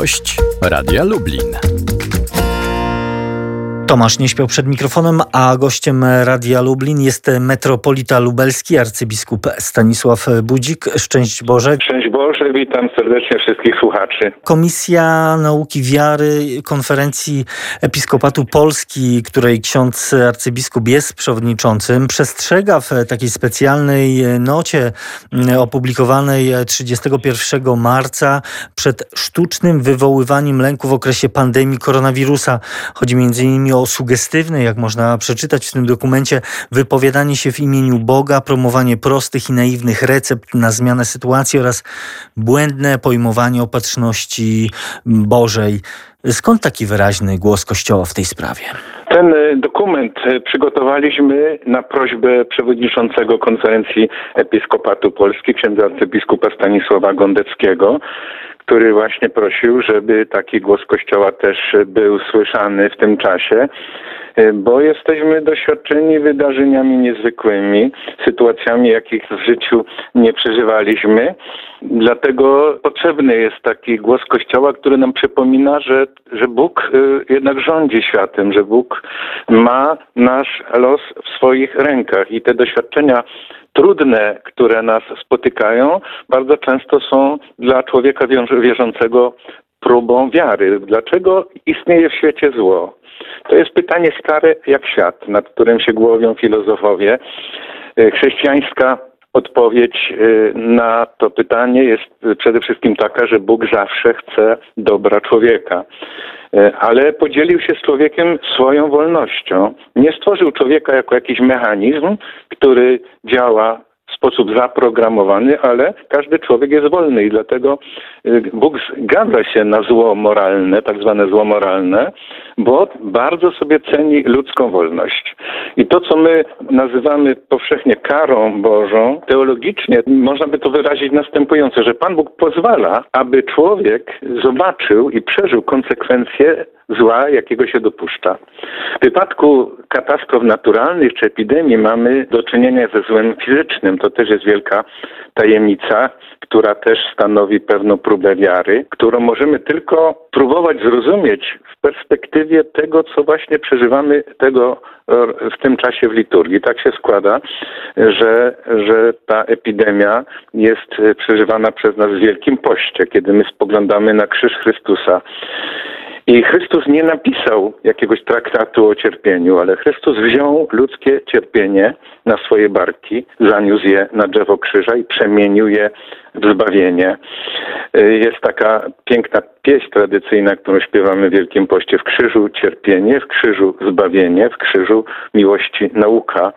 Gość Radia Lublin. Tomasz nie śpiał przed mikrofonem, a gościem Radia Lublin jest metropolita lubelski, arcybiskup Stanisław Budzik. Szczęść Boże. Szczęść Boże, witam serdecznie wszystkich słuchaczy. Komisja Nauki Wiary Konferencji Episkopatu Polski, której ksiądz arcybiskup jest przewodniczącym, przestrzega w takiej specjalnej nocie opublikowanej 31 marca przed sztucznym wywoływaniem lęku w okresie pandemii koronawirusa. Chodzi m.in. o sugestywne, jak można przeczytać w tym dokumencie, wypowiadanie się w imieniu Boga, promowanie prostych i naiwnych recept na zmianę sytuacji oraz błędne pojmowanie opatrzności Bożej. Skąd taki wyraźny głos Kościoła w tej sprawie? Ten e, dokument e, przygotowaliśmy na prośbę przewodniczącego konferencji Episkopatu Polski, księdza arcybiskupa Stanisława Gondeckiego, który właśnie prosił, żeby taki głos Kościoła też był słyszany w tym czasie bo jesteśmy doświadczeni wydarzeniami niezwykłymi, sytuacjami, jakich w życiu nie przeżywaliśmy. Dlatego potrzebny jest taki głos Kościoła, który nam przypomina, że, że Bóg y, jednak rządzi światem, że Bóg ma nasz los w swoich rękach i te doświadczenia trudne, które nas spotykają, bardzo często są dla człowieka wierzącego próbą wiary. Dlaczego istnieje w świecie zło? To jest pytanie stare jak świat, nad którym się głowią filozofowie. E, chrześcijańska odpowiedź e, na to pytanie jest przede wszystkim taka, że Bóg zawsze chce dobra człowieka. E, ale podzielił się z człowiekiem swoją wolnością. Nie stworzył człowieka jako jakiś mechanizm, który działa sposób zaprogramowany, ale każdy człowiek jest wolny i dlatego y, Bóg zgadza się na zło moralne, tak zwane zło moralne, bo bardzo sobie ceni ludzką wolność. I to, co my nazywamy powszechnie karą Bożą, teologicznie można by to wyrazić następująco, że Pan Bóg pozwala, aby człowiek zobaczył i przeżył konsekwencje zła, jakiego się dopuszcza. W wypadku katastrof naturalnych czy epidemii mamy do czynienia ze złem fizycznym. To też jest wielka tajemnica, która też stanowi pewną próbę wiary, którą możemy tylko próbować zrozumieć w perspektywie tego, co właśnie przeżywamy tego w tym czasie w liturgii. Tak się składa, że, że ta epidemia jest przeżywana przez nas w Wielkim Poście, kiedy my spoglądamy na krzyż Chrystusa. I Chrystus nie napisał jakiegoś traktatu o cierpieniu, ale Chrystus wziął ludzkie cierpienie na swoje barki, zaniósł je na drzewo krzyża i przemienił je zbawienie. Y, jest taka piękna pieśń tradycyjna, którą śpiewamy w Wielkim Poście. W krzyżu cierpienie, w krzyżu zbawienie, w krzyżu miłości nauka.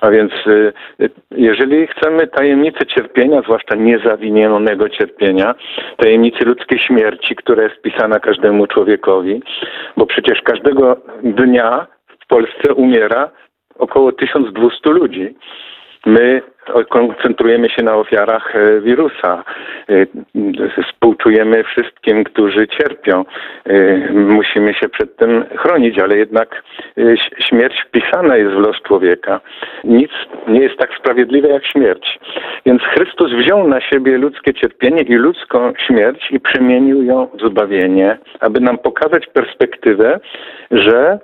A więc y, y, jeżeli chcemy tajemnicę cierpienia, zwłaszcza niezawinionego cierpienia, tajemnicy ludzkiej śmierci, która jest pisana każdemu człowiekowi, bo przecież każdego dnia w Polsce umiera około 1200 ludzi. My koncentrujemy się na ofiarach e, wirusa. E, współczujemy wszystkim, którzy cierpią. E, musimy się przed tym chronić, ale jednak śmierć wpisana jest w los człowieka. Nic nie jest tak sprawiedliwe jak śmierć. Więc Chrystus wziął na siebie ludzkie cierpienie i ludzką śmierć i przemienił ją w zbawienie, aby nam pokazać perspektywę, że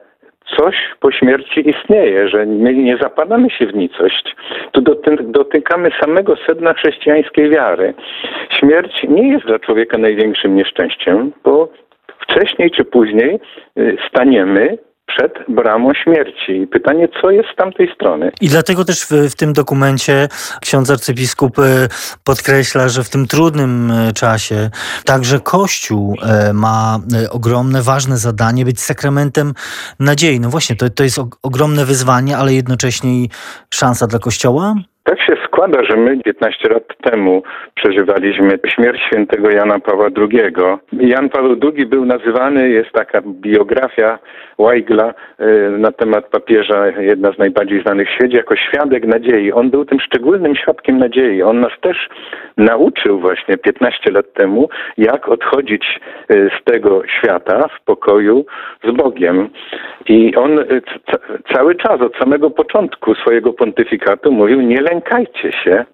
coś po śmierci istnieje, że my nie zapadamy się w nicość. Tu dotykamy samego sedna chrześcijańskiej wiary. Śmierć nie jest dla człowieka największym nieszczęściem, bo wcześniej czy później y, staniemy przed bramą śmierci. I pytanie, co jest z tamtej strony? I dlatego też w, w, tym dokumencie ksiądz arcybiskup e, podkreśla, że w tym trudnym e, czasie także Kościół e, ma ogromne, ważne zadanie być sakramentem nadziei. No właśnie, to, to jest ogromne wyzwanie, ale jednocześnie i szansa dla Kościoła? Tak się składa, że my 15 lat temu przeżywaliśmy śmierć świętego Jana Pawła II. Jan Paweł II był nazywany, jest taka biografia Weigla y, na temat papieża, jedna z najbardziej znanych w świecie, jako świadek nadziei. On był tym szczególnym świadkiem nadziei. On nas też nauczył właśnie 15 lat temu, jak odchodzić y, z tego świata w pokoju z Bogiem. I on y, cały czas, od samego początku swojego pontyfikatu mówił, nie lękajcie się,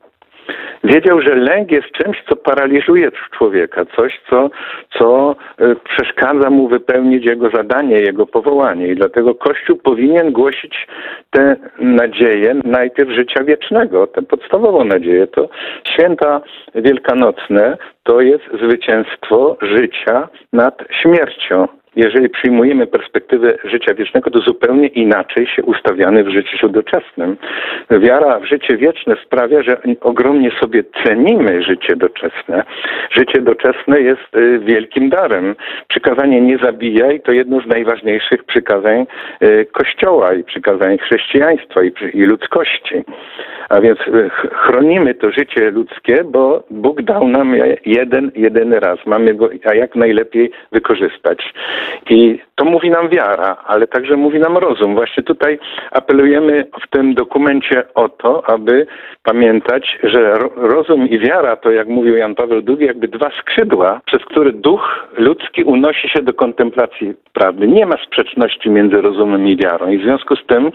Wiedział, że lęk jest czymś, co paraliżuje człowieka, coś, co, co e, przeszkadza mu wypełnić jego zadanie, jego powołanie. I dlatego Kościół powinien głosić tę nadzieję najpierw życia wiecznego, tę podstawową nadzieję. To święta wielkanocne to jest zwycięstwo życia nad śmiercią jeżeli przyjmujemy perspektywę życia wiecznego, to zupełnie inaczej się ustawiamy w życiu doczesnym. Wiara w życie wieczne sprawia, że ogromnie sobie cenimy życie doczesne. Życie doczesne jest y, wielkim darem. Przykazanie nie zabijaj to jedno z najważniejszych przykazań y, Kościoła i przykazań chrześcijaństwa i, ludzkości. A więc y, chronimy to życie ludzkie, bo Bóg dał nam jeden, jedyny raz. Mamy go a jak najlepiej wykorzystać. I to mówi nam wiara, ale także mówi nam rozum. Właśnie tutaj apelujemy w tym dokumencie o to, aby pamiętać, że rozum i wiara to, jak mówił Jan Paweł II, jakby dwa skrzydła, przez które duch ludzki unosi się do kontemplacji prawdy. Nie ma sprzeczności między rozumem i wiarą. I w związku z tym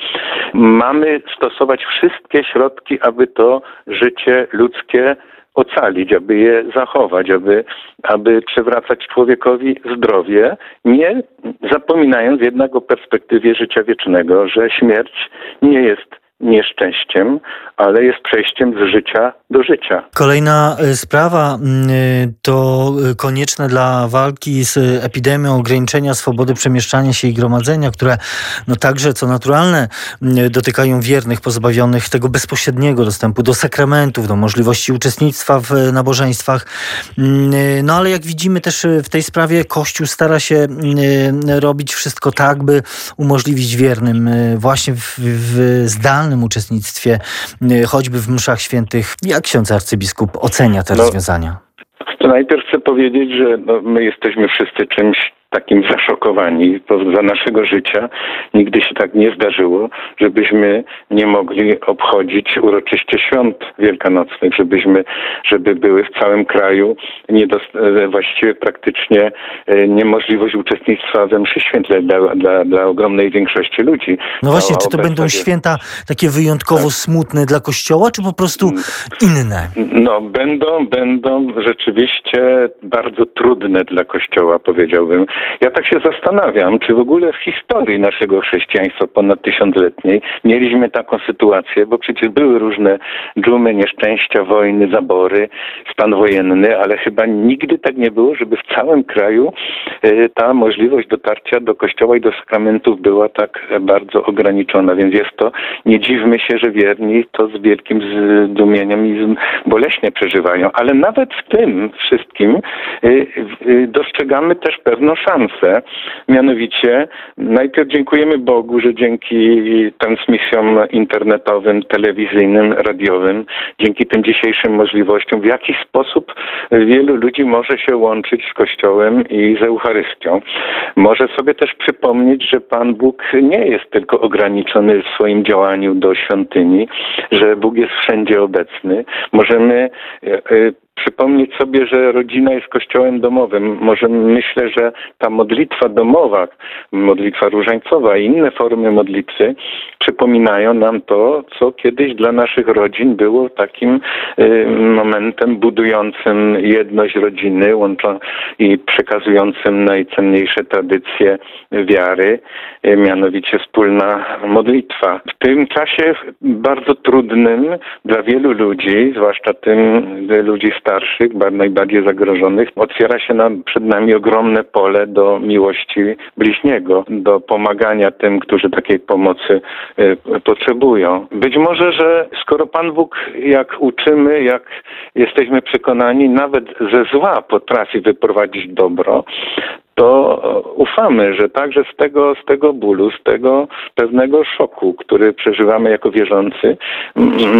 mamy stosować wszystkie środki, aby to życie ludzkie ocalić, aby je zachować, aby, aby przywracać człowiekowi zdrowie, nie zapominając jednak o perspektywie życia wiecznego, że śmierć nie jest nieszczęściem, ale jest przejściem z życia do życia. Kolejna e, sprawa e, to konieczne dla walki z epidemią ograniczenia swobody przemieszczania się i gromadzenia, które no także, co naturalne, mm, dotykają wiernych, pozbawionych tego bezpośredniego dostępu do sakramentów, do możliwości uczestnictwa w nabożeństwach. No ale jak widzimy też w tej sprawie Kościół stara się robić wszystko tak, by umożliwić wiernym właśnie w, w zdalnym uczestnictwie, choćby w mszach świętych jak ksiądz arcybiskup ocenia te no, rozwiązania? To najpierw chcę powiedzieć, że no, my jesteśmy wszyscy czymś takim zaszokowani za naszego życia. Nigdy się tak nie zdarzyło, żebyśmy nie mogli obchodzić uroczyście świąt wielkanocnych, żebyśmy, żeby były w całym kraju e, właściwie praktycznie e, niemożliwość uczestnictwa we mszy świętej dla, dla, dla ogromnej większości ludzi. No właśnie, czy to będą święta takie wyjątkowo tak. smutne dla Kościoła, czy po prostu mm. inne? No, będą, będą rzeczywiście bardzo trudne dla Kościoła, powiedziałbym. Ja tak się zastanawiam, czy w ogóle w historii naszego chrześcijaństwa ponad tysiącletniej mieliśmy taką sytuację, bo przecież były różne dżumy, nieszczęścia, wojny, zabory, stan wojenny, ale chyba nigdy tak nie było, żeby w całym kraju e, ta możliwość dotarcia do kościoła i do sakramentów była tak bardzo ograniczona. Więc jest to, nie dziwmy się, że wierni to z wielkim zdumieniem i boleśnie przeżywają. Ale nawet w tym wszystkim e, e, dostrzegamy też pewną szansę. Mianowicie najpierw dziękujemy Bogu, że dzięki transmisjom internetowym, telewizyjnym, radiowym, dzięki tym dzisiejszym możliwościom, w jakiś sposób wielu ludzi może się łączyć z Kościołem i z Eucharystią. Może sobie też przypomnieć, że Pan Bóg nie jest tylko ograniczony w swoim działaniu do świątyni, że Bóg jest wszędzie obecny. Możemy e, e, przypomnieć sobie, że rodzina jest kościołem domowym. Może myślę, że ta modlitwa domowa, modlitwa różańcowa i inne formy modlitwy przypominają nam to, co kiedyś dla naszych rodzin było takim y, momentem budującym jedność rodziny łączą i przekazującym najcenniejsze tradycje wiary, y, mianowicie wspólna modlitwa. W tym czasie bardzo trudnym dla wielu ludzi, zwłaszcza tym ludzi starszych, najbardziej zagrożonych, otwiera się nam, przed nami ogromne pole do miłości bliźniego, do pomagania tym, którzy takiej pomocy y, potrzebują. Być może, że skoro Pan Bóg, jak uczymy, jak jesteśmy przekonani, nawet ze zła potrafi wyprowadzić dobro, to ufamy, że także z tego, z tego bólu, z tego pewnego szoku, który przeżywamy jako wierzący,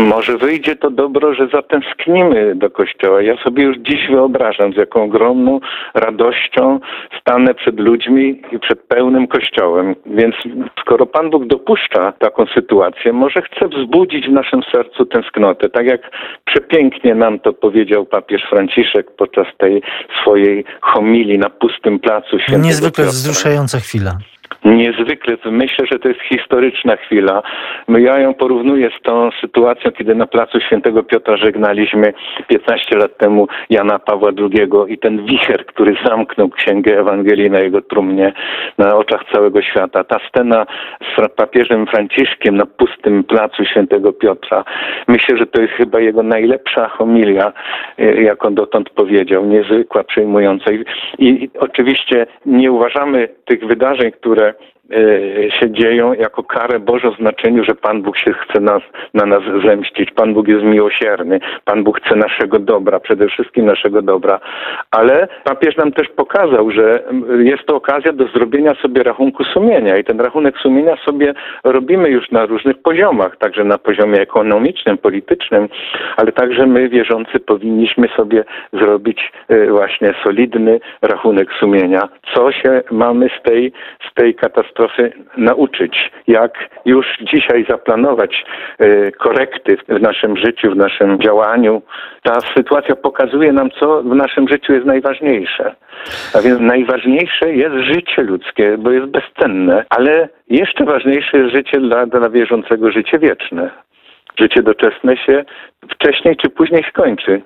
może wyjdzie to dobro, że zatęsknimy do Kościoła. Ja sobie już dziś wyobrażam, z jaką ogromną radością stanę przed ludźmi i przed pełnym Kościołem. Więc skoro Pan Bóg dopuszcza taką sytuację, może chce wzbudzić w naszym sercu tęsknotę. Tak jak przepięknie nam to powiedział papież Franciszek podczas tej swojej homilii na pustym placu Niezwykle wzruszająca chwila. Niezwykle, myślę, że to jest historyczna chwila. Ja ją porównuję z tą sytuacją, kiedy na placu Świętego Piotra żegnaliśmy 15 lat temu Jana Pawła II i ten wicher, który zamknął Księgę Ewangelii na jego trumnie na oczach całego świata. Ta scena z papieżem Franciszkiem na pustym placu Świętego Piotra. Myślę, że to jest chyba jego najlepsza homilia, e, jaką dotąd powiedział. Niezwykła, przejmująca. I, i oczywiście nie uważamy tych wydarzeń, które Okay. Się dzieją jako karę Bożą w znaczeniu, że Pan Bóg się chce nas, na nas zemścić. Pan Bóg jest miłosierny. Pan Bóg chce naszego dobra, przede wszystkim naszego dobra. Ale papież nam też pokazał, że jest to okazja do zrobienia sobie rachunku sumienia i ten rachunek sumienia sobie robimy już na różnych poziomach, także na poziomie ekonomicznym, politycznym, ale także my wierzący powinniśmy sobie zrobić e, właśnie solidny rachunek sumienia. Co się mamy z tej, z tej katastrofy katastrofy nauczyć, jak już dzisiaj zaplanować e, korekty w naszym życiu, w naszym działaniu. Ta sytuacja pokazuje nam, co w naszym życiu jest najważniejsze. A więc najważniejsze jest życie ludzkie, bo jest bezcenne, ale jeszcze ważniejsze jest życie dla, dla wierzącego, życie wieczne. Życie doczesne się wcześniej czy później skończy.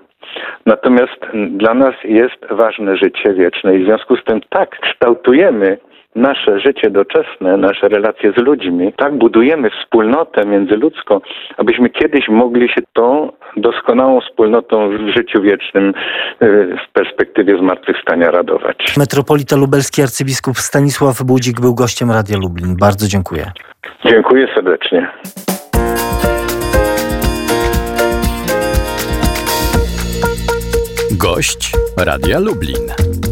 Natomiast dla nas jest ważne życie wieczne i w związku z tym tak kształtujemy nasze życie doczesne, nasze relacje z ludźmi, tak budujemy wspólnotę międzyludzką, abyśmy kiedyś mogli się tą doskonałą wspólnotą w życiu wiecznym y, w perspektywie zmartwychwstania radować. Metropolita lubelski arcybiskup Stanisław Budzik był gościem Radia Lublin. Bardzo dziękuję. Dziękuję serdecznie. Gość Radia Lublin.